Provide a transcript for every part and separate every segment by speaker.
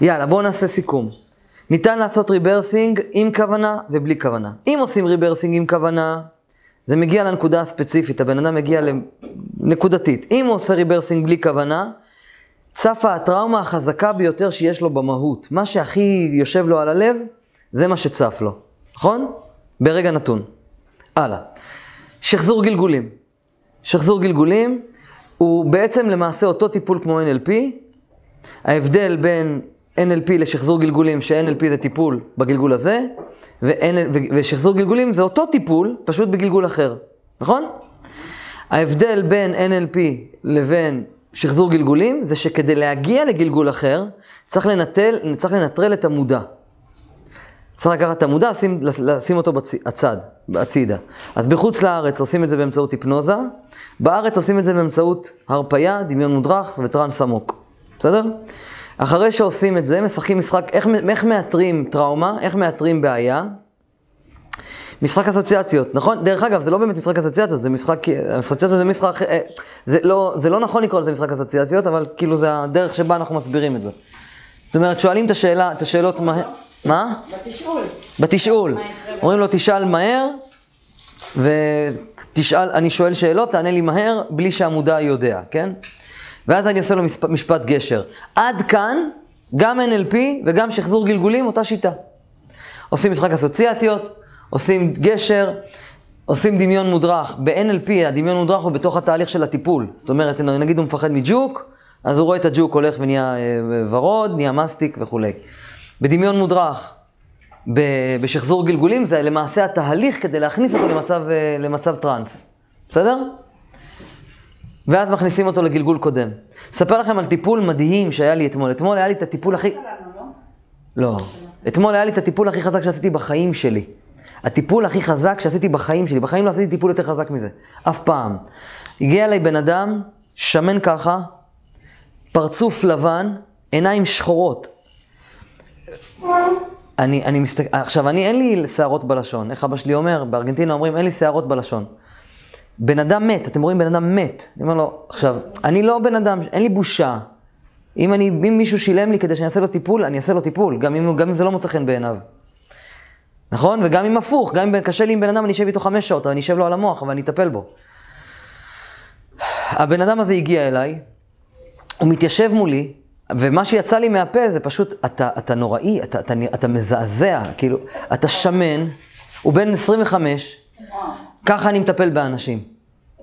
Speaker 1: יאללה, בואו נעשה סיכום. ניתן לעשות rebirthing עם כוונה ובלי כוונה. אם עושים rebirthing עם כוונה, זה מגיע לנקודה הספציפית, הבן אדם מגיע לנקודתית. אם הוא עושה rebirthing בלי כוונה, צפה הטראומה החזקה ביותר שיש לו במהות. מה שהכי יושב לו על הלב, זה מה שצף לו, נכון? ברגע נתון. הלאה. שחזור גלגולים. שחזור גלגולים הוא בעצם למעשה אותו טיפול כמו NLP. ההבדל בין NLP לשחזור גלגולים, ש-NLP זה טיפול בגלגול הזה, ושחזור גלגולים זה אותו טיפול, פשוט בגלגול אחר, נכון? ההבדל בין NLP לבין שחזור גלגולים זה שכדי להגיע לגלגול אחר, צריך לנטל, צריך לנטרל את המודע. צריך לקחת את המודע, לשים, לשים אותו בצד, הצידה. אז בחוץ לארץ עושים את זה באמצעות היפנוזה, בארץ עושים את זה באמצעות הרפייה, דמיון מודרך וטרנס עמוק. בסדר? אחרי שעושים את זה, משחקים משחק, איך, איך מאתרים טראומה, איך מאתרים בעיה. משחק אסוציאציות, נכון? דרך אגב, זה לא באמת משחק אסוציאציות, זה משחק, אסוציאציות זה משחק, אה, זה לא, זה לא נכון לקרוא לזה משחק אסוציאציות, אבל כאילו זה הדרך שבה אנחנו מסבירים את זה. זאת אומרת, שואלים את השאלה, את השאלות מהר, מה?
Speaker 2: בתשאול.
Speaker 1: בתשאול. אומרים לו, תשאל מהר, ותשאל, אני שואל שאלות, תענה לי מהר, בלי שהמודע יודע, כן? ואז אני עושה לו משפט, גשר. עד כאן, גם NLP וגם שחזור גלגולים, אותה שיטה. עושים משחק אסוציאטיות, עושים גשר, עושים דמיון מודרך. ב-NLP הדמיון מודרך הוא בתוך התהליך של הטיפול. זאת אומרת, נגיד הוא מפחד מג'וק, אז הוא רואה את הג'וק הולך ונהיה אה, ורוד, נהיה מסטיק וכולי. בדמיון מודרך, בשחזור גלגולים, זה למעשה התהליך כדי להכניס אותו למצב, אה, למצב טראנס. בסדר? ואז מכניסים אותו לגלגול קודם. אספר לכם על טיפול מדהים שהיה לי אתמול. אתמול היה לי את הטיפול הכי... לא. אתמול היה לי את הטיפול הכי חזק שעשיתי בחיים שלי. הטיפול הכי חזק שעשיתי בחיים שלי. בחיים לא עשיתי טיפול יותר חזק מזה. אף פעם. הגיע אליי בן אדם, שמן ככה, פרצוף לבן, עיניים שחורות. אני, אני מסתכל, עכשיו, אני, אין לי שערות בלשון. איך אבא שלי אומר? בארגנטינה אומרים, אין לי שערות בלשון. בן אדם מת, אתם רואים בן אדם מת. אני אומר לו, עכשיו, אני לא בן אדם, אין לי בושה. אם, אני, אם מישהו שילם לי כדי שאני אעשה לו טיפול, אני אעשה לו טיפול, גם אם, גם אם זה לא מוצא חן בעיניו. נכון? וגם אם הפוך, גם אם קשה לי עם בן אדם, אני אשב איתו חמש שעות, אני אשב לו על המוח, אבל אני אטפל בו. הבן אדם הזה הגיע אליי, הוא מתיישב מולי, ומה שיצא לי מהפה זה פשוט, אתה, אתה נוראי, אתה, אתה, אתה מזעזע, כאילו, אתה שמן, הוא בן 25, ככה אני מטפל באנשים.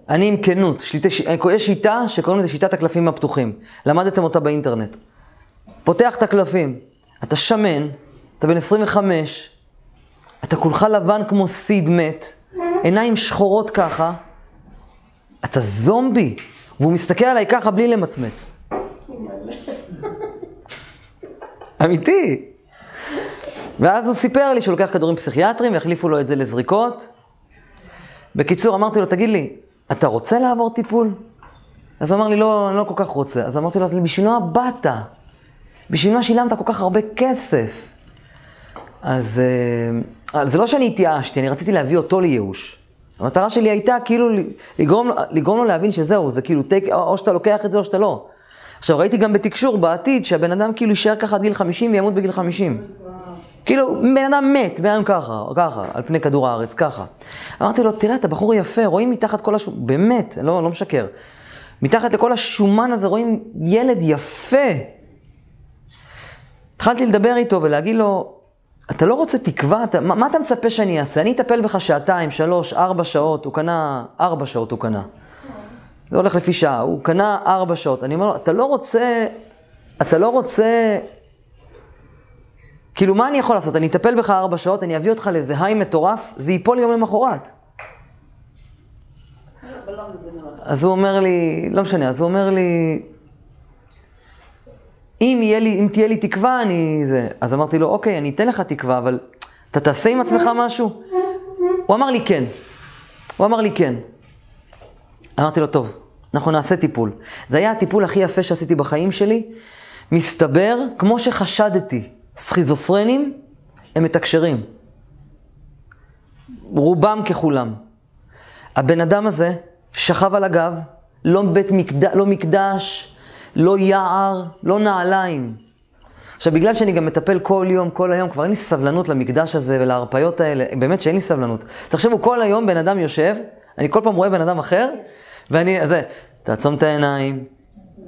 Speaker 1: אני עם כנות, שליטי, יש שיטה שקוראים לזה שיטת הקלפים הפתוחים. למדתם אותה באינטרנט. פותח את הקלפים, אתה שמן, אתה בן 25, אתה כולך לבן כמו סיד מת, עיניים שחורות ככה, אתה זומבי, והוא מסתכל עליי ככה בלי למצמץ. אמיתי. ואז הוא סיפר לי שהוא לוקח כדורים פסיכיאטריים, יחליפו לו את זה לזריקות. בקיצור, אמרתי לו, תגיד לי, אתה רוצה לעבור טיפול? אז הוא אמר לי, לא, אני לא כל כך רוצה. אז אמרתי לו, אז בשביל מה באת? בשביל מה שילמת כל כך הרבה כסף? אז אה, זה לא שאני התייאשתי, אני רציתי להביא אותו לייאוש. המטרה שלי הייתה כאילו לגרום, לגרום לו להבין שזהו, זה כאילו, take, או שאתה לוקח את זה או שאתה לא. עכשיו, ראיתי גם בתקשור בעתיד שהבן אדם כאילו יישאר ככה עד גיל 50 וימות בגיל 50. כאילו, בן אדם מת, בן אדם ככה, ככה, על פני כדור הארץ, ככה. אמרתי לו, תראה, אתה בחור יפה, רואים מתחת כל השומן, באמת, לא, לא משקר. מתחת לכל השומן הזה רואים ילד יפה. התחלתי לדבר איתו ולהגיד לו, אתה לא רוצה תקווה? אתה, מה, מה אתה מצפה שאני אעשה? אני אטפל בך שעתיים, שלוש, ארבע שעות, הוא קנה, ארבע שעות הוא קנה. זה הולך לפי שעה, הוא קנה ארבע שעות. אני אומר לו, אתה לא רוצה, אתה לא רוצה כאילו, מה אני יכול לעשות? אני אטפל בך ארבע שעות, אני אביא אותך לאיזה היי מטורף, זה ייפול יום למחרת. אז הוא אומר לי, לא משנה, אז הוא אומר לי, אם, לי, אם תהיה לי תקווה, אני... זה. אז אמרתי לו, אוקיי, אני אתן לך תקווה, אבל אתה תעשה עם עצמך משהו? הוא אמר לי כן. הוא אמר לי כן. אמרתי לו, טוב, אנחנו נעשה טיפול. זה היה הטיפול הכי יפה שעשיתי בחיים שלי. מסתבר, כמו שחשדתי, סכיזופרנים הם מתקשרים. רובם ככולם. הבן אדם הזה שכב על הגב, לא בית מקד... לא מקדש, לא יער, לא נעליים. עכשיו, בגלל שאני גם מטפל כל יום, כל היום, כבר אין לי סבלנות למקדש הזה ולהרפיות האלה, באמת שאין לי סבלנות. תחשבו, כל היום בן אדם יושב, אני כל פעם רואה בן אדם אחר, ואני, זה, תעצום את העיניים,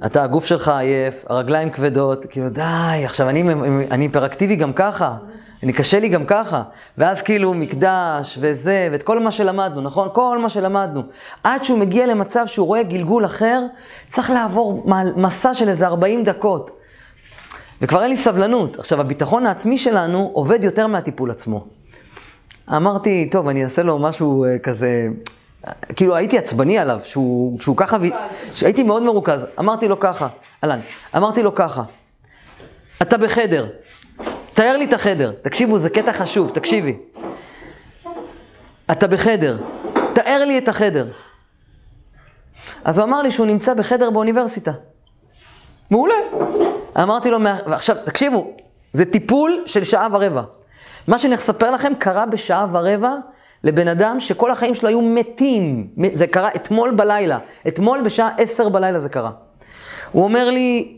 Speaker 1: אתה, הגוף שלך עייף, הרגליים כבדות, כאילו, די, עכשיו אני, אני היפראקטיבי גם ככה. אני קשה לי גם ככה. ואז כאילו מקדש וזה, ואת כל מה שלמדנו, נכון? כל מה שלמדנו. עד שהוא מגיע למצב שהוא רואה גלגול אחר, צריך לעבור מסע של איזה 40 דקות. וכבר אין לי סבלנות. עכשיו, הביטחון העצמי שלנו עובד יותר מהטיפול עצמו. אמרתי, טוב, אני אעשה לו משהו uh, כזה, כאילו הייתי עצבני עליו, שהוא, שהוא ככה, ו... שהייתי מאוד מרוכז. אמרתי לו ככה, אהלן, אמרתי לו ככה, אתה בחדר, תאר לי את החדר. תקשיבו, זה קטע חשוב, תקשיבי. אתה בחדר, תאר לי את החדר. אז הוא אמר לי שהוא נמצא בחדר באוניברסיטה. מעולה. אמרתי לו, עכשיו, תקשיבו, זה טיפול של שעה ורבע. מה שאני אספר לכם קרה בשעה ורבע לבן אדם שכל החיים שלו היו מתים. זה קרה אתמול בלילה. אתמול בשעה עשר בלילה זה קרה. הוא אומר לי,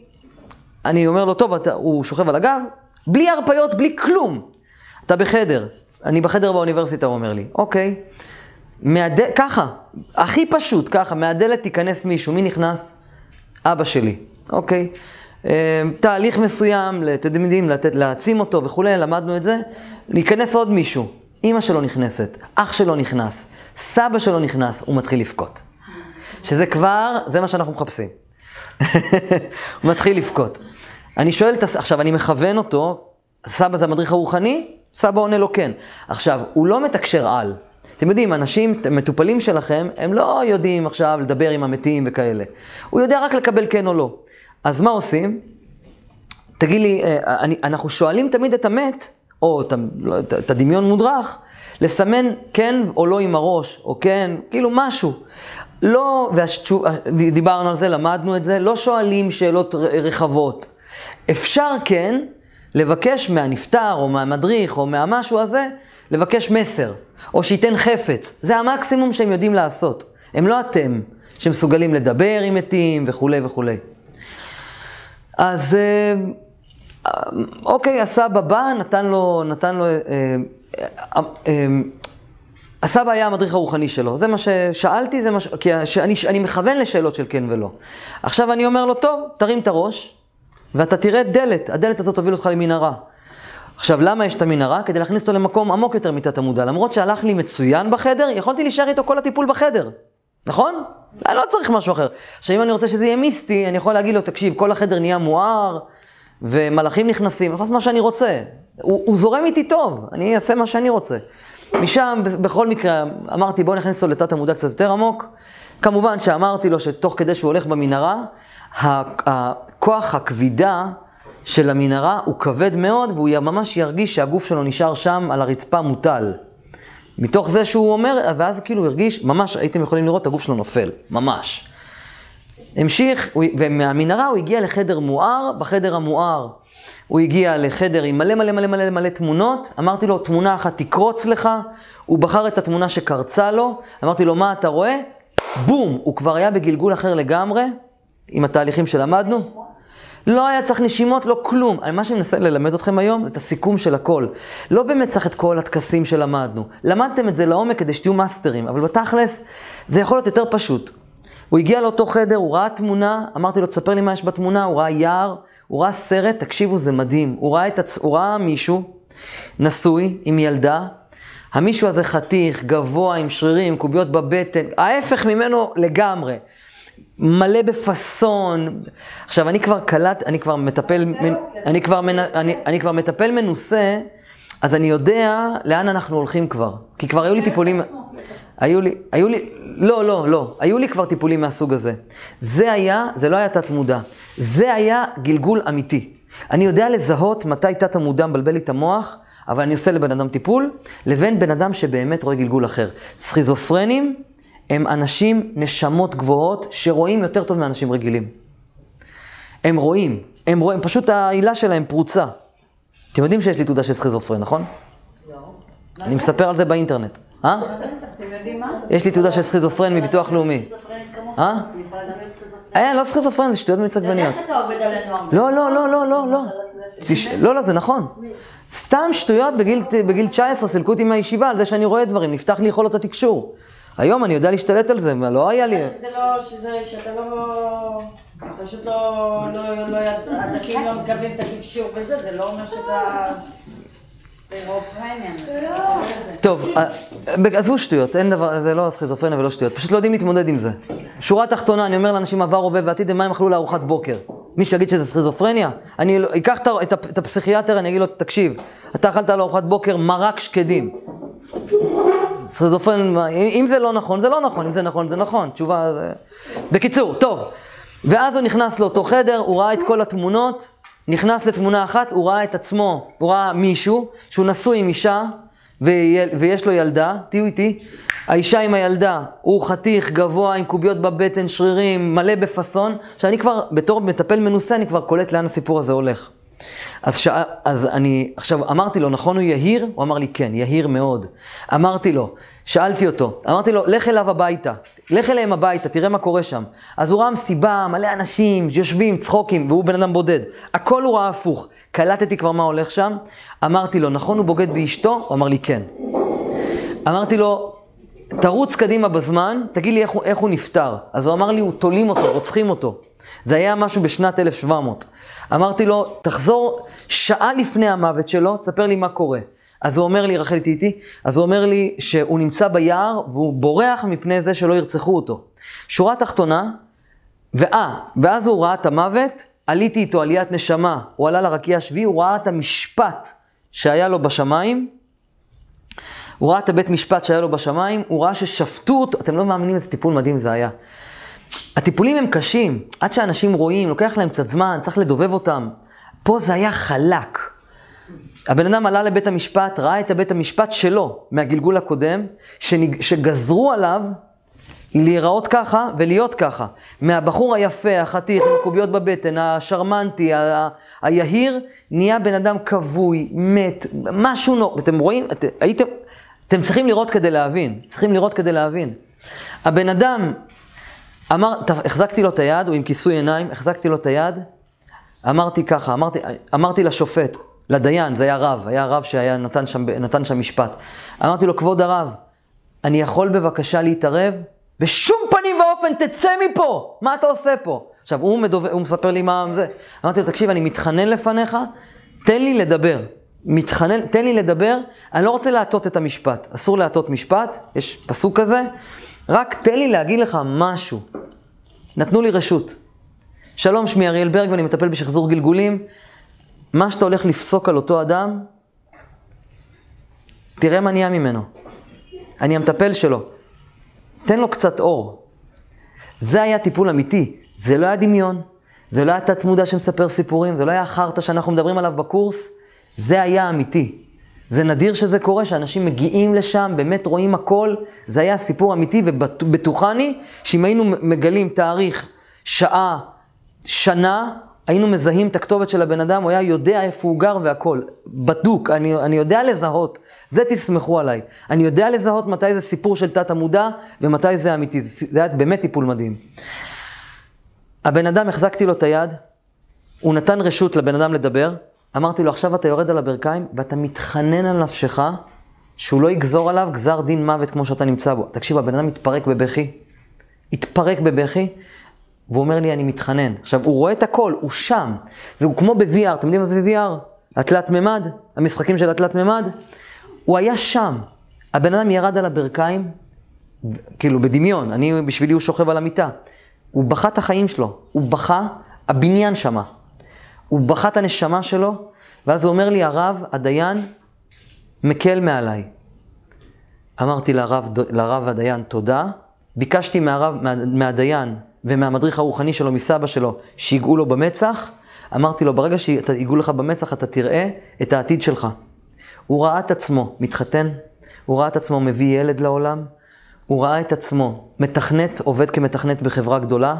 Speaker 1: אני אומר לו, טוב, אתה, הוא שוכב על הגב, בלי הרפיות, בלי כלום. אתה בחדר, אני בחדר באוניברסיטה, הוא אומר לי. אוקיי. מהד... ככה, הכי פשוט, ככה, מהדלת תיכנס מישהו. מי נכנס? אבא שלי. אוקיי. אה, תהליך מסוים, יודעים, לתת, להעצים אותו וכולי, למדנו את זה. להיכנס עוד מישהו. אימא שלו נכנסת, אח שלו נכנס, סבא שלו נכנס, הוא מתחיל לבכות. שזה כבר, זה מה שאנחנו מחפשים. הוא מתחיל לבכות. אני שואל, עכשיו, אני מכוון אותו, סבא זה המדריך הרוחני? סבא עונה לו כן. עכשיו, הוא לא מתקשר על. אתם יודעים, אנשים, מטופלים שלכם, הם לא יודעים עכשיו לדבר עם המתים וכאלה. הוא יודע רק לקבל כן או לא. אז מה עושים? תגיד לי, אה, אני, אנחנו שואלים תמיד את המת, או לא, את הדמיון מודרך, לסמן כן או לא עם הראש, או כן, כאילו משהו. לא, ודיברנו על זה, למדנו את זה, לא שואלים שאלות רחבות. אפשר כן לבקש מהנפטר, או מהמדריך, או מהמשהו הזה, לבקש מסר, או שייתן חפץ. זה המקסימום שהם יודעים לעשות. הם לא אתם, שמסוגלים לדבר עם מתים וכולי וכולי. אז אה, אוקיי, הסבא בא, נתן לו, נתן לו, אה, אה, אה, הסבא היה המדריך הרוחני שלו. זה מה ששאלתי, זה מה ש... כי אני, אני מכוון לשאלות של כן ולא. עכשיו אני אומר לו, טוב, תרים את הראש, ואתה תראה דלת, הדלת הזאת תוביל אותך למנהרה. עכשיו, למה יש את המנהרה? כדי להכניס אותו למקום עמוק יותר מתת המודע. למרות שהלך לי מצוין בחדר, יכולתי להישאר איתו כל הטיפול בחדר. נכון? אני לא צריך משהו אחר. עכשיו, אם אני רוצה שזה יהיה מיסטי, אני יכול להגיד לו, תקשיב, כל החדר נהיה מואר, ומלאכים נכנסים, אני יכול לעשות מה שאני רוצה. הוא, הוא זורם איתי טוב, אני אעשה מה שאני רוצה. משם, בכל מקרה, אמרתי, בואו נכניס אותו לתת המודע קצת יותר עמוק. כמובן שאמרתי לו שתוך כדי שהוא הולך במנהרה, הכוח הכבידה של המנהרה הוא כבד מאוד, והוא ממש ירגיש שהגוף שלו נשאר שם על הרצפה מוטל. מתוך זה שהוא אומר, ואז כאילו הוא הרגיש, ממש הייתם יכולים לראות, הגוף שלו נופל, ממש. המשיך, ומהמנהרה הוא הגיע לחדר מואר, בחדר המואר הוא הגיע לחדר עם מלא מלא מלא מלא מלא תמונות, אמרתי לו, תמונה אחת תקרוץ לך, הוא בחר את התמונה שקרצה לו, אמרתי לו, מה אתה רואה? בום, הוא כבר היה בגלגול אחר לגמרי, עם התהליכים שלמדנו. לא היה צריך נשימות, לא כלום. מה שאני מנסה ללמד אתכם היום, זה את הסיכום של הכל. לא באמת צריך את כל הטקסים שלמדנו. למדתם את זה לעומק כדי שתהיו מאסטרים, אבל בתכלס, זה יכול להיות יותר פשוט. הוא הגיע לאותו חדר, הוא ראה תמונה, אמרתי לו, תספר לי מה יש בתמונה, הוא ראה יער, הוא ראה סרט, תקשיבו, זה מדהים. הוא ראה, הצ... הוא ראה מישהו נשוי עם ילדה, המישהו הזה חתיך, גבוה, עם שרירים, קוביות בבטן, ההפך ממנו לגמרי. מלא בפאסון. עכשיו, אני כבר קלט, אני כבר מטפל, מנ... אני, כבר מנ... אני, אני כבר מטפל מנוסה, אז אני יודע לאן אנחנו הולכים כבר. כי כבר היו לי טיפולים... היו לי, היו לי, לא, לא, לא, היו לי כבר טיפולים מהסוג הזה. זה היה, זה לא היה תת-מודע, זה היה גלגול אמיתי. אני יודע לזהות מתי תת-המודע מבלבל לי את המוח, אבל אני עושה לבן אדם טיפול, לבין בן אדם שבאמת רואה גלגול אחר. סכיזופרנים הם אנשים, נשמות גבוהות, שרואים יותר טוב מאנשים רגילים. הם רואים, הם רואים, פשוט העילה שלהם פרוצה. אתם יודעים שיש לי תעודה של סכיזופרן, נכון? לא. אני מספר על זה באינטרנט. אה? אתם יודעים מה? יש לי תעודה של סכיזופרן מביטוח לאומי. אה? אה, לא סכיזופרן, זה שטויות מיץ עגבניות. אתה יודע שאתה עובד עלינו הרבה. לא, לא, לא, לא, לא, לא. לא, לא, זה נכון. סתם שטויות בגיל, בגיל 19, סילקו אותי מהישיבה על זה שאני רואה דברים, נפתח לי יכולות התקשור. היום אני יודע להשתלט על זה, מה לא היה לי...
Speaker 2: שזה לא, שזה, שאתה לא, פשוט לא, לא, לא, הדתיים לא מקבלים את התקשור וזה, זה לא אומר שאתה...
Speaker 1: טוב, אה, עזבו שטויות, אין דבר, זה לא סכיזופרניה ולא שטויות, פשוט לא יודעים להתמודד עם זה. שורה תחתונה, אני אומר לאנשים עבר, הווה ועתיד, מה הם אכלו לארוחת בוקר? מי שיגיד שזה סכיזופרניה? אני לא- אקח את הפסיכיאטר, אני אגיד לו, תקשיב, אתה אכלת לארוחת בוקר מרק שקדים. סכיזופרן, אם זה לא נכון, זה לא נכון, אם זה נכון, זה נכון. תשובה... בקיצור, טוב. ואז הוא נכנס לאותו חדר, הוא ראה את כל התמונות, נכנס לתמונה אחת, הוא ראה את עצמו, הוא ראה מישהו שהוא נשוי עם אישה ויש לו ילדה, תהיו איתי, האישה עם הילדה, הוא חתיך, גבוה, עם קוביות בבטן, שרירים, מלא בפאסון, שאני כבר, בתור מטפל מנוסה, אני כבר קולט לאן הסיפור הזה הולך. אז, שא, אז אני, עכשיו אמרתי לו, נכון הוא יהיר? הוא אמר לי, כן, יהיר מאוד. אמרתי לו, שאלתי אותו, אמרתי לו, לך אליו הביתה, לך אליהם הביתה, תראה מה קורה שם. אז הוא ראה מסיבה, מלא אנשים, יושבים, צחוקים, והוא בן אדם בודד. הכל הוא ראה הפוך. קלטתי כבר מה הולך שם, אמרתי לו, נכון הוא בוגד באשתו? הוא אמר לי, כן. אמרתי לו, תרוץ קדימה בזמן, תגיד לי איך הוא, איך הוא נפטר. אז הוא אמר לי, הוא תולים אותו, רוצחים אותו. זה היה משהו בשנת 1700. אמרתי לו, תחזור שעה לפני המוות שלו, תספר לי מה קורה. אז הוא אומר לי, רחל איתי, אז הוא אומר לי שהוא נמצא ביער והוא בורח מפני זה שלא ירצחו אותו. שורה תחתונה, ואה, ואז הוא ראה את המוות, עליתי איתו עליית נשמה, הוא עלה לרקיע השביעי, הוא ראה את המשפט שהיה לו בשמיים, הוא ראה את הבית משפט שהיה לו בשמיים, הוא ראה ששפטו אותו, אתם לא מאמינים איזה טיפול מדהים זה היה. הטיפולים הם קשים, עד שאנשים רואים, לוקח להם קצת זמן, צריך לדובב אותם. פה זה היה חלק. הבן אדם עלה לבית המשפט, ראה את הבית המשפט שלו, מהגלגול הקודם, שנג... שגזרו עליו להיראות ככה ולהיות ככה. מהבחור היפה, החתיך, עם קוביות בבטן, השרמנטי, ה... היהיר, נהיה בן אדם כבוי, מת, משהו נו... אתם רואים? את... הייתם... אתם צריכים לראות כדי להבין, צריכים לראות כדי להבין. הבן אדם אמר, החזקתי לו את היד, הוא עם כיסוי עיניים, החזקתי לו את היד, אמרתי ככה, אמרתי, אמרתי לשופט, לדיין, זה היה רב, היה רב שהיה נתן שם, שם משפט. אמרתי לו, כבוד הרב, אני יכול בבקשה להתערב? בשום פנים ואופן תצא מפה! מה אתה עושה פה? עכשיו, הוא, מדוב... הוא מספר לי מה זה. אמרתי לו, תקשיב, אני מתחנן לפניך, תן לי לדבר. מתחנן, תן לי לדבר, אני לא רוצה להטות את המשפט. אסור להטות משפט, יש פסוק כזה, רק תן לי להגיד לך משהו. נתנו לי רשות. שלום, שמי אריאל ברג ואני מטפל בשחזור גלגולים. מה שאתה הולך לפסוק על אותו אדם, תראה מה נהיה ממנו. אני המטפל שלו. תן לו קצת אור. זה היה טיפול אמיתי, זה לא היה דמיון, זה לא היה תת מודע שמספר סיפורים, זה לא היה החרטא שאנחנו מדברים עליו בקורס, זה היה אמיתי. זה נדיר שזה קורה, שאנשים מגיעים לשם, באמת רואים הכל, זה היה סיפור אמיתי, ובטוחני שאם היינו מגלים תאריך, שעה, שנה, היינו מזהים את הכתובת של הבן אדם, הוא היה יודע איפה הוא גר והכל. בדוק, אני, אני יודע לזהות, זה תסמכו עליי. אני יודע לזהות מתי זה סיפור של תת המודע ומתי זה אמיתי. זה, זה היה באמת טיפול מדהים. הבן אדם, החזקתי לו את היד, הוא נתן רשות לבן אדם לדבר, אמרתי לו, עכשיו אתה יורד על הברכיים ואתה מתחנן על נפשך שהוא לא יגזור עליו גזר דין מוות כמו שאתה נמצא בו. תקשיב, הבן אדם התפרק בבכי, התפרק בבכי, והוא אומר לי, אני מתחנן. עכשיו, הוא רואה את הכל, הוא שם. זה כמו ב-VR, אתם יודעים מה זה VR? התלת מימד, המשחקים של התלת מימד. הוא היה שם. הבן אדם ירד על הברכיים, כאילו בדמיון, אני, בשבילי הוא שוכב על המיטה. הוא בכה את החיים שלו, הוא בכה, הבניין שמה. הוא בכה את הנשמה שלו, ואז הוא אומר לי, הרב, הדיין, מקל מעליי. אמרתי לרב, לרב הדיין, תודה. ביקשתי מהרב, מה, מהדיין ומהמדריך הרוחני שלו, מסבא שלו, שיגעו לו במצח. אמרתי לו, ברגע שיגעו לך במצח, אתה תראה את העתיד שלך. הוא ראה את עצמו מתחתן, הוא ראה את עצמו מביא ילד לעולם, הוא ראה את עצמו מתכנת, עובד כמתכנת בחברה גדולה.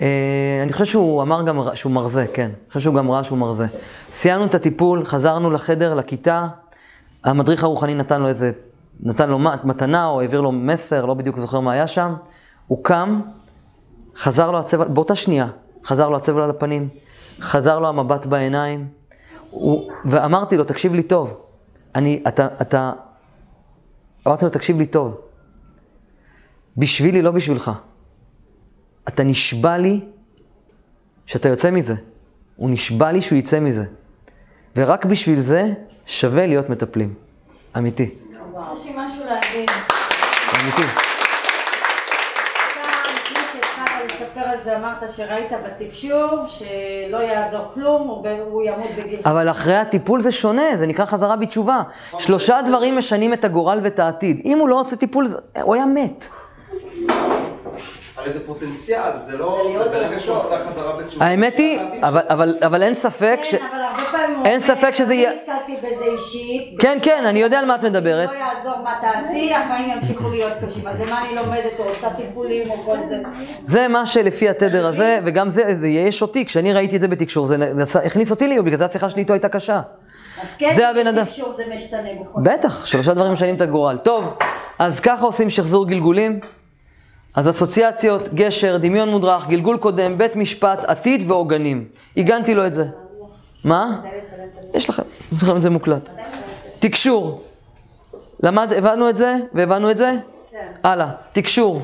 Speaker 1: אה, אני חושב שהוא אמר גם שהוא מרזה, כן. אני חושב שהוא גם ראה שהוא מרזה. סיימנו את הטיפול, חזרנו לחדר, לכיתה. המדריך הרוחני נתן לו איזה, נתן לו מתנה או העביר לו מסר, לא בדיוק זוכר מה היה שם. הוא קם, חזר לו הצבע, באותה שנייה, חזר לו הצבע על הפנים. חזר לו המבט בעיניים, הוא, ואמרתי לו, תקשיב לי טוב. אני, אתה, אתה, אמרתי לו, תקשיב לי טוב. בשבילי, לא בשבילך. אתה נשבע לי שאתה יוצא מזה. הוא נשבע לי שהוא יצא מזה. ורק בשביל זה שווה להיות מטפלים. אמיתי.
Speaker 2: יש לי משהו להגיד.
Speaker 1: אמיתי.
Speaker 2: לספר על זה, אמרת שראית בתקשור שלא יעזור כלום, הוא ימות בגיל...
Speaker 1: אבל אחרי הטיפול זה שונה, זה נקרא חזרה בתשובה. שלושה דברים משנים את הגורל ואת העתיד. אם הוא לא עושה טיפול, הוא היה מת.
Speaker 3: הרי זה פוטנציאל, זה לא...
Speaker 2: זה להיות
Speaker 3: זה ברגע שהוא. עשה חזרה בתשובה.
Speaker 1: האמת היא, אבל, אבל, אבל אין ספק ש...
Speaker 2: כן, אבל הרבה פעמים הוא
Speaker 1: אין ספק שזה יהיה-
Speaker 2: אני נתקלתי בזה אישית.
Speaker 1: כן, כן, אני יודע על מה את מדברת.
Speaker 2: לא יעזור מה תעשי, החיים ימשיכו להיות קשים. אז למה אני לומדת או עושה טיפולים או כל זה?
Speaker 1: זה מה שלפי התדר הזה, וגם זה, זה ייאש אותי, כשאני ראיתי את זה בתקשור, זה הכניס אותי לאיום, בגלל זה השיחה שלי איתו הייתה קשה.
Speaker 2: אז כן,
Speaker 1: זה הבן אדם.
Speaker 2: תקשור זה משתנה בכל
Speaker 1: בטח, שלושה דברים משנים את הגורל. טוב, אז ככה עושים שחזור גלגולים. אז אסוציאציות, גשר, דמיון מודרך, גלגול קודם, בית משפט, עתיד ועוגנים. עיגנתי לו את זה. מה? יש לכם, יש לכם את זה מוקלט. תקשור. למד, הבנו את זה? והבנו את זה? הלאה, תקשור.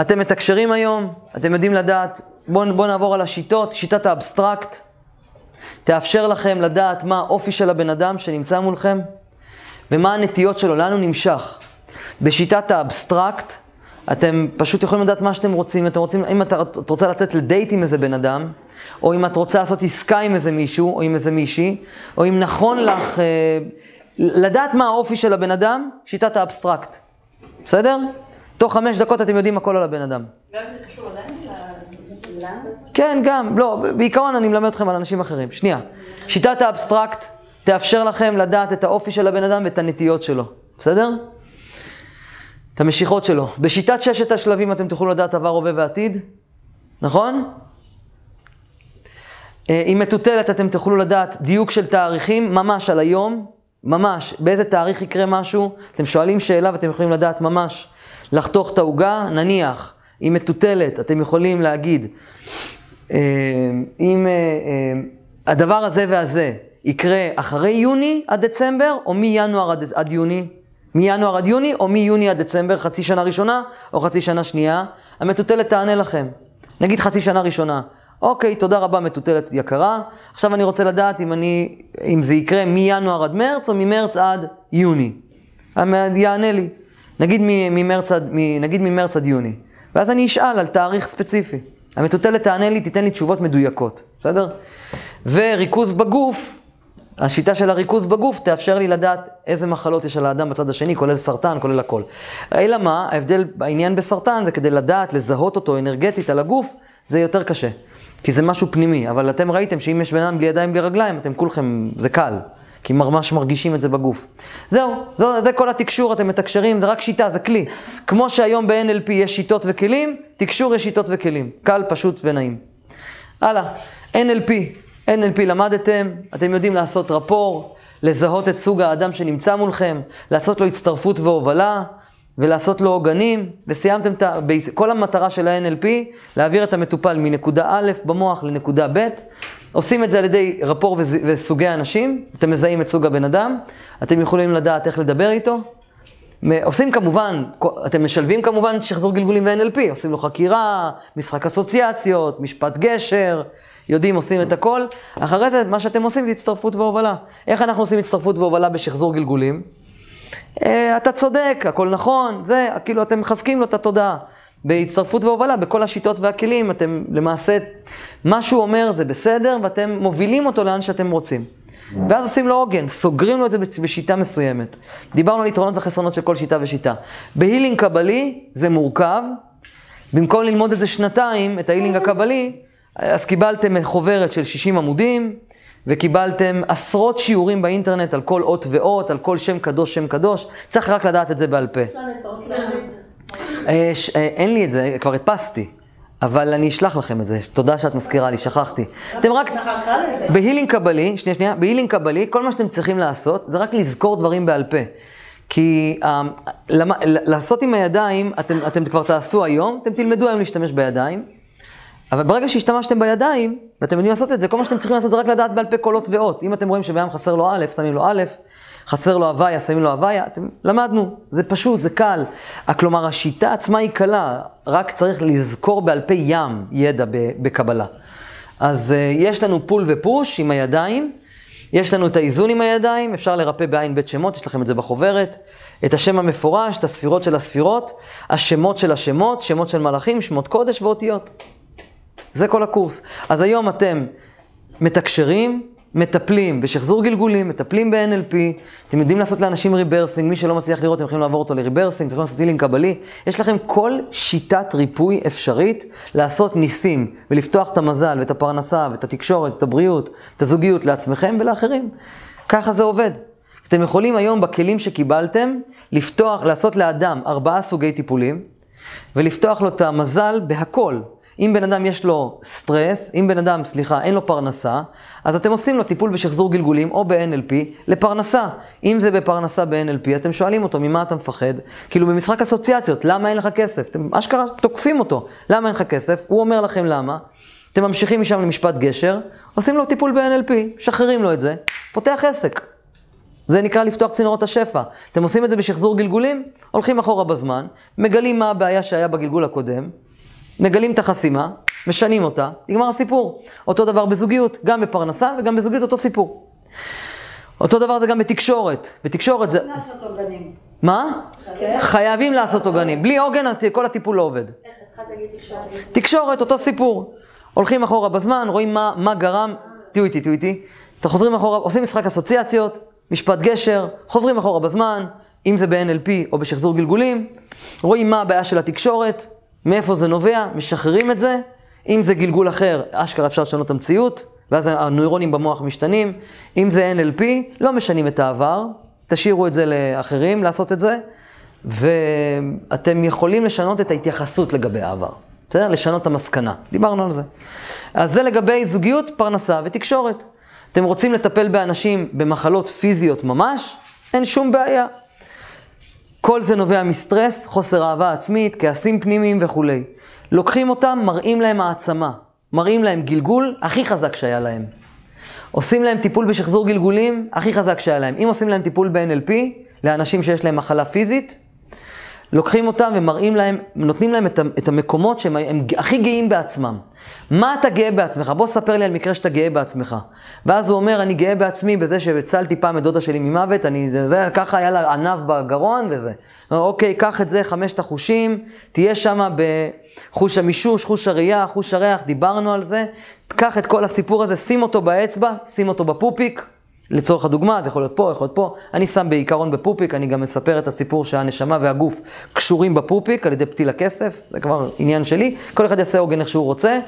Speaker 1: אתם מתקשרים היום, אתם יודעים לדעת, בואו בוא נעבור על השיטות, שיטת האבסטרקט. תאפשר לכם לדעת מה האופי של הבן אדם שנמצא מולכם ומה הנטיות שלו, לאן הוא נמשך. בשיטת האבסטרקט, אתם פשוט יכולים לדעת מה שאתם רוצים. אתם רוצים, אם אתה, את רוצה לצאת לדייט עם איזה בן אדם, או אם את רוצה לעשות עסקה עם איזה מישהו, או עם איזה מישהי, או אם נכון לך אה, לדעת מה האופי של הבן אדם, שיטת האבסטרקט. בסדר? תוך חמש דקות אתם יודעים הכל על הבן אדם. כן, גם, לא, בעיקרון אני מלמד אתכם על אנשים אחרים. שנייה, שיטת האבסטרקט תאפשר לכם לדעת את האופי של הבן אדם ואת הנטיות שלו, בסדר? את המשיכות שלו. בשיטת ששת השלבים אתם תוכלו לדעת עבר, הווה ועתיד, נכון? אה, עם מטוטלת אתם תוכלו לדעת דיוק של תאריכים, ממש על היום, ממש, באיזה תאריך יקרה משהו, אתם שואלים שאלה ואתם יכולים לדעת ממש לחתוך את העוגה, נניח, עם מטוטלת אתם יכולים להגיד, אה, אם אה, הדבר הזה והזה יקרה אחרי יוני עד דצמבר, או מינואר עד, עד יוני, מינואר עד יוני, או מיוני עד דצמבר, חצי שנה ראשונה, או חצי שנה שנייה, המטוטלת תענה לכם. נגיד חצי שנה ראשונה. אוקיי, תודה רבה, מטוטלת יקרה. עכשיו אני רוצה לדעת אם, אני, אם זה יקרה מינואר עד מרץ, או ממרץ עד יוני. יענה לי. נגיד ממרץ עד, נגיד ממרץ עד יוני. ואז אני אשאל על תאריך ספציפי. המטוטלת תענה לי, תיתן לי תשובות מדויקות, בסדר? וריכוז בגוף, השיטה של הריכוז בגוף תאפשר לי לדעת איזה מחלות יש על האדם בצד השני, כולל סרטן, כולל הכל. אלא מה, ההבדל, העניין בסרטן זה כדי לדעת, לזהות אותו אנרגטית על הגוף, זה יותר קשה. כי זה משהו פנימי, אבל אתם ראיתם שאם יש בן אדם בלי ידיים, בלי רגליים, אתם כולכם, זה קל. כי ממש מרגישים את זה בגוף. זהו, זה, זה כל התקשור, אתם מתקשרים, זה רק שיטה, זה כלי. כמו שהיום ב-NLP יש שיטות וכלים, תקשור יש שיטות וכלים. קל, פשוט ונעים. הלאה, NLP, NLP למדתם, אתם יודעים לעשות רפור, לזהות את סוג האדם שנמצא מולכם, לעשות לו הצטרפות והובלה, ולעשות לו עוגנים, וסיימתם את ה... כל המטרה של ה-NLP, להעביר את המטופל מנקודה א' במוח לנקודה ב'. עושים את זה על ידי רפור וסוגי אנשים, אתם מזהים את סוג הבן אדם, אתם יכולים לדעת איך לדבר איתו. עושים כמובן, אתם משלבים כמובן שחזור גלגולים ו-NLP, עושים לו חקירה, משחק אסוציאציות, משפט גשר, יודעים, עושים את הכל. אחרי זה, מה שאתם עושים זה הצטרפות והובלה. איך אנחנו עושים הצטרפות והובלה בשחזור גלגולים? אה, אתה צודק, הכל נכון, זה, כאילו אתם מחזקים לו את התודעה. בהצטרפות והובלה, בכל השיטות והכלים, אתם למעשה, מה שהוא אומר זה בסדר, ואתם מובילים אותו לאן שאתם רוצים. ואז עושים לו עוגן, סוגרים לו את זה בשיטה מסוימת. דיברנו על יתרונות וחסרונות של כל שיטה ושיטה. בהילינג קבלי זה מורכב, במקום ללמוד את זה שנתיים, את ה healing הקבלי, אז קיבלתם חוברת של 60 עמודים, וקיבלתם עשרות שיעורים באינטרנט על כל אות ואות, על כל שם קדוש, שם קדוש. צריך רק לדעת את זה בעל פה. אה, ש- אה, אין לי את זה, כבר הדפסתי. אבל אני אשלח לכם את זה, תודה שאת מזכירה לי, שכחתי. אתם רק, ב healing קבלי, שנייה שנייה, ב healing קבלי, כל מה שאתם צריכים לעשות זה רק לזכור דברים בעל פה. כי אה, למ- ל- לעשות עם הידיים, אתם, אתם כבר תעשו היום, אתם תלמדו היום להשתמש בידיים, אבל ברגע שהשתמשתם בידיים, ואתם יודעים לעשות את זה, כל מה שאתם צריכים לעשות זה רק לדעת בעל פה קולות ואות. אם אתם רואים שבעם חסר לו א', שמים לו א', חסר לו הוויה, שמים לו הוויה, אתם, למדנו, זה פשוט, זה קל. כלומר, השיטה עצמה היא קלה, רק צריך לזכור בעל פה ים ידע בקבלה. אז uh, יש לנו פול ופוש עם הידיים, יש לנו את האיזון עם הידיים, אפשר לרפא בע״ב שמות, יש לכם את זה בחוברת. את השם המפורש, את הספירות של הספירות, השמות של השמות, שמות של מלאכים, שמות קודש ואותיות. זה כל הקורס. אז היום אתם מתקשרים, מטפלים בשחזור גלגולים, מטפלים ב-NLP, אתם יודעים לעשות לאנשים rebirthing, מי שלא מצליח לראות, אתם יכולים לעבור אותו ל rebirthing, אתם יכולים לעשות healing קבלי. יש לכם כל שיטת ריפוי אפשרית לעשות ניסים ולפתוח את המזל ואת הפרנסה ואת התקשורת, את הבריאות, את הזוגיות לעצמכם ולאחרים. ככה זה עובד. אתם יכולים היום בכלים שקיבלתם לפתוח, לעשות לאדם ארבעה סוגי טיפולים ולפתוח לו את המזל בהכל. אם בן אדם יש לו סטרס, אם בן אדם, סליחה, אין לו פרנסה, אז אתם עושים לו טיפול בשחזור גלגולים או ב-NLP לפרנסה. אם זה בפרנסה ב-NLP, אתם שואלים אותו, ממה אתה מפחד? כאילו במשחק אסוציאציות, למה אין לך כסף? אתם אשכרה תוקפים אותו, למה אין לך כסף? הוא אומר לכם למה. אתם ממשיכים משם למשפט גשר, עושים לו טיפול ב-NLP, משחררים לו את זה, פותח עסק. זה נקרא לפתוח צינורות השפע. אתם עושים את זה בשחזור גלגולים, הולכים אחורה בזמן, מגלים מה הבעיה שהיה בגלגול הקודם, מגלים את החסימה, משנים אותה, נגמר הסיפור. אותו דבר בזוגיות, גם בפרנסה וגם בזוגיות אותו סיפור. אותו דבר זה גם בתקשורת. בתקשורת זה...
Speaker 2: לעשות עוגנים.
Speaker 1: מה? חייבים לעשות עוגנים. בלי עוגן כל הטיפול לא עובד. תקשורת, אותו סיפור. הולכים אחורה בזמן, רואים מה, מה גרם, תהיו איתי, תהיו איתי. אתם חוזרים אחורה, עושים משחק אסוציאציות, משפט גשר, חוזרים אחורה בזמן, אם זה ב-NLP או בשחזור גלגולים, רואים מה הבעיה של התקשורת, מאיפה זה נובע, משחררים את זה. אם זה גלגול אחר, אשכרה אפשר לשנות את המציאות, ואז הנוירונים במוח משתנים. אם זה NLP, לא משנים את העבר, תשאירו את זה לאחרים לעשות את זה, ואתם יכולים לשנות את ההתייחסות לגבי העבר. בסדר? לשנות את המסקנה. דיברנו על זה. אז זה לגבי זוגיות, פרנסה ותקשורת. אתם רוצים לטפל באנשים במחלות פיזיות ממש? אין שום בעיה. כל זה נובע מסטרס, חוסר אהבה עצמית, כעסים פנימיים וכולי. לוקחים אותם, מראים להם העצמה, מראים להם גלגול הכי חזק שהיה להם. עושים להם טיפול בשחזור גלגולים הכי חזק שהיה להם. אם עושים להם טיפול ב-NLP, לאנשים שיש להם מחלה פיזית, לוקחים אותם ומראים להם, נותנים להם את המקומות שהם הם הכי גאים בעצמם. מה אתה גאה בעצמך? בוא ספר לי על מקרה שאתה גאה בעצמך. ואז הוא אומר, אני גאה בעצמי בזה שהצלתי פעם את דודה שלי ממוות, אני, זה, ככה היה לה ענב בגרון וזה. אוקיי, קח את זה, חמשת החושים, תהיה שם בחוש המישוש, חוש הראייה, חוש הריח, דיברנו על זה. קח את כל הסיפור הזה, שים אותו באצבע, שים אותו בפופיק, לצורך הדוגמה, זה יכול להיות פה, יכול להיות פה. אני שם בעיקרון בפופיק, אני גם מספר את הסיפור שהנשמה והגוף קשורים בפופיק על ידי פתיל הכסף, זה כבר עניין שלי. כל אחד יעשה עוגן איך שהוא רוצה.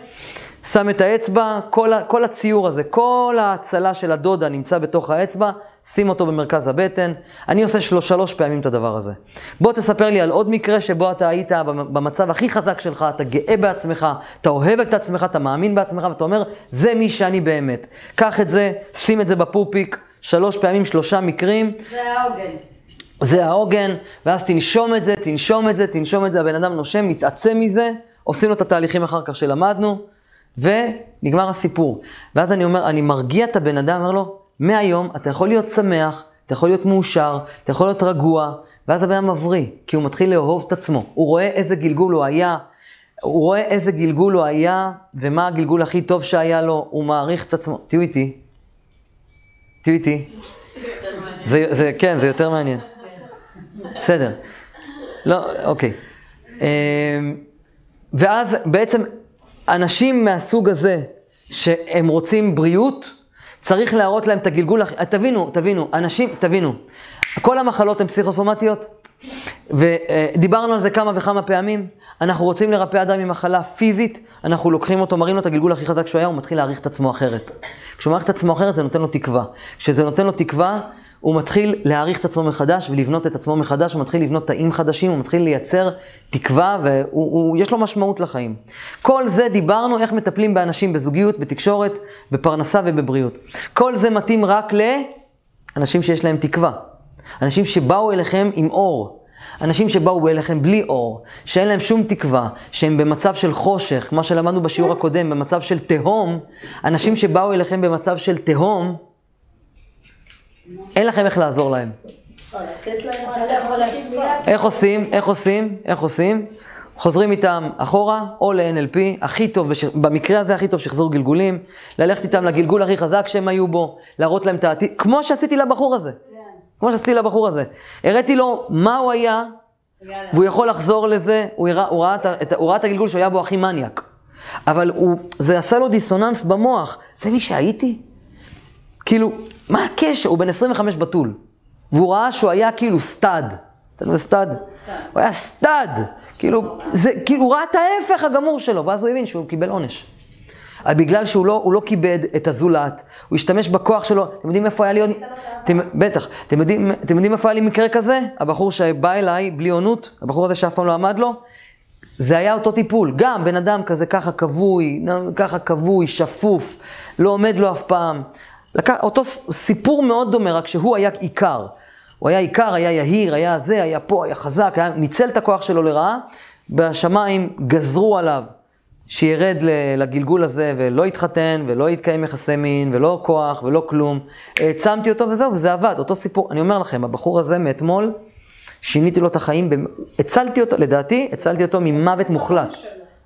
Speaker 1: שם את האצבע, כל, כל הציור הזה, כל ההצלה של הדודה נמצא בתוך האצבע, שים אותו במרכז הבטן. אני עושה שלוש, שלוש פעמים את הדבר הזה. בוא תספר לי על עוד מקרה שבו אתה היית במצב הכי חזק שלך, אתה גאה בעצמך, אתה אוהב את עצמך, אתה מאמין בעצמך, ואתה אומר, זה מי שאני באמת. קח את זה, שים את זה בפופיק, שלוש פעמים, שלושה מקרים.
Speaker 2: זה העוגן.
Speaker 1: זה העוגן, ואז תנשום את זה, תנשום את זה, תנשום את זה, הבן אדם נושם, מתעצם מזה, עושים לו את התהליכים אחר כך שלמדנו. ונגמר הסיפור. ואז אני אומר, אני מרגיע את הבן אדם, אומר לו, מהיום אתה יכול להיות שמח, אתה יכול להיות מאושר, אתה יכול להיות רגוע, ואז הבן אדם מבריא, כי הוא מתחיל לאהוב את עצמו. הוא רואה איזה גלגול הוא היה, הוא רואה איזה גלגול הוא היה, ומה הגלגול הכי טוב שהיה לו, הוא מעריך את עצמו. תהיו איתי. תהיו איתי. זה, זה, כן, זה יותר מעניין. בסדר. לא, אוקיי. אמ, ואז בעצם אנשים מהסוג הזה, שהם רוצים בריאות, צריך להראות להם את הגלגול, תבינו, תבינו, אנשים, תבינו, כל המחלות הן פסיכוסומטיות, ודיברנו על זה כמה וכמה פעמים, אנחנו רוצים לרפא אדם ממחלה פיזית, אנחנו לוקחים אותו, מראים לו את הגלגול הכי חזק שהוא היה, הוא מתחיל להעריך את עצמו אחרת. כשהוא מעריך את עצמו אחרת, זה נותן לו תקווה. כשזה נותן לו תקווה, הוא מתחיל להעריך את עצמו מחדש ולבנות את עצמו מחדש, הוא מתחיל לבנות תאים חדשים, הוא מתחיל לייצר תקווה ויש לו משמעות לחיים. כל זה דיברנו איך מטפלים באנשים בזוגיות, בתקשורת, בפרנסה ובבריאות. כל זה מתאים רק לאנשים שיש להם תקווה. אנשים שבאו אליכם עם אור. אנשים שבאו אליכם בלי אור, שאין להם שום תקווה, שהם במצב של חושך, כמו שלמדנו בשיעור הקודם, במצב של תהום, אנשים שבאו אליכם במצב של תהום, אין לכם איך לעזור להם. איך עושים? איך עושים? איך עושים? חוזרים איתם אחורה או ל-NLP, הכי טוב, בש... במקרה הזה הכי טוב שחזור גלגולים, ללכת איתם לגלגול הכי חזק שהם היו בו, להראות להם את העתיד, כמו שעשיתי לבחור הזה. כמו שעשיתי לבחור הזה. הראיתי לו מה הוא היה, והוא יכול לחזור לזה, הוא, הראה, הוא, ראה, את, הוא ראה את הגלגול שהוא היה בו הכי מניאק. אבל הוא, זה עשה לו דיסוננס במוח, זה מי שהייתי? כאילו, מה הקשר? הוא בן 25 בתול. והוא ראה שהוא היה כאילו stud. אתה יודע מה זה stud? הוא היה stud. כאילו, זה, כאילו, הוא ראה את ההפך הגמור שלו, ואז הוא הבין שהוא קיבל עונש. אבל בגלל שהוא לא, הוא לא כיבד את הזולת, הוא השתמש בכוח שלו, אתם יודעים איפה היה לי עוד... אתם, בטח. אתם יודעים, אתם יודעים איפה היה לי מקרה כזה? הבחור שבא אליי בלי עונות, הבחור הזה שאף פעם לא עמד לו, זה היה אותו טיפול. גם בן אדם כזה ככה כבוי, ככה כבוי, שפוף, לא עומד לו אף פעם. לקח, אותו סיפור מאוד דומה, רק שהוא היה עיקר. הוא היה עיקר, היה יהיר, היה זה, היה פה, היה חזק, היה, ניצל את הכוח שלו לרעה, בשמיים גזרו עליו שירד לגלגול הזה ולא יתחתן ולא יתקיים יחסי מין ולא כוח ולא כלום. העצמתי אותו וזהו, וזה עבד, אותו סיפור. אני אומר לכם, הבחור הזה מאתמול, שיניתי לו את החיים, הצלתי אותו, לדעתי, הצלתי אותו ממוות מוחלט.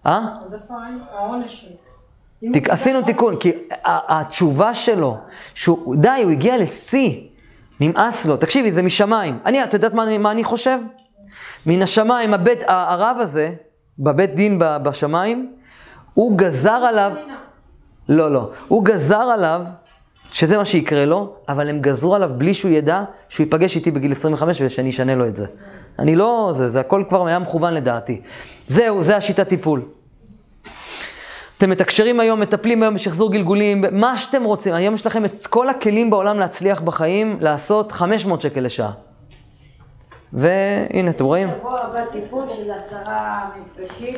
Speaker 1: אה?
Speaker 4: אז איפה העונש שלו?
Speaker 1: תיק, עשינו תיקון, כי התשובה שלו, שהוא, די, הוא הגיע לשיא, נמאס לו. תקשיבי, זה משמיים. אני, את יודעת מה, מה אני חושב? מן השמיים, הבית, הרב הזה, בבית דין בשמיים, הוא גזר עליו, לא, לא, הוא גזר עליו, שזה מה שיקרה לו, אבל הם גזרו עליו בלי שהוא ידע שהוא ייפגש איתי בגיל 25 ושאני אשנה לו את זה. אני לא, זה, זה הכל כבר היה מכוון לדעתי. זהו, זה השיטת טיפול. אתם מתקשרים היום, מטפלים היום בשחזור גלגולים, מה שאתם רוצים. היום יש לכם את כל הכלים בעולם להצליח בחיים, לעשות 500 שקל לשעה. והנה, אתם רואים?
Speaker 2: שבוע הבא טיפול של עשרה מפגשים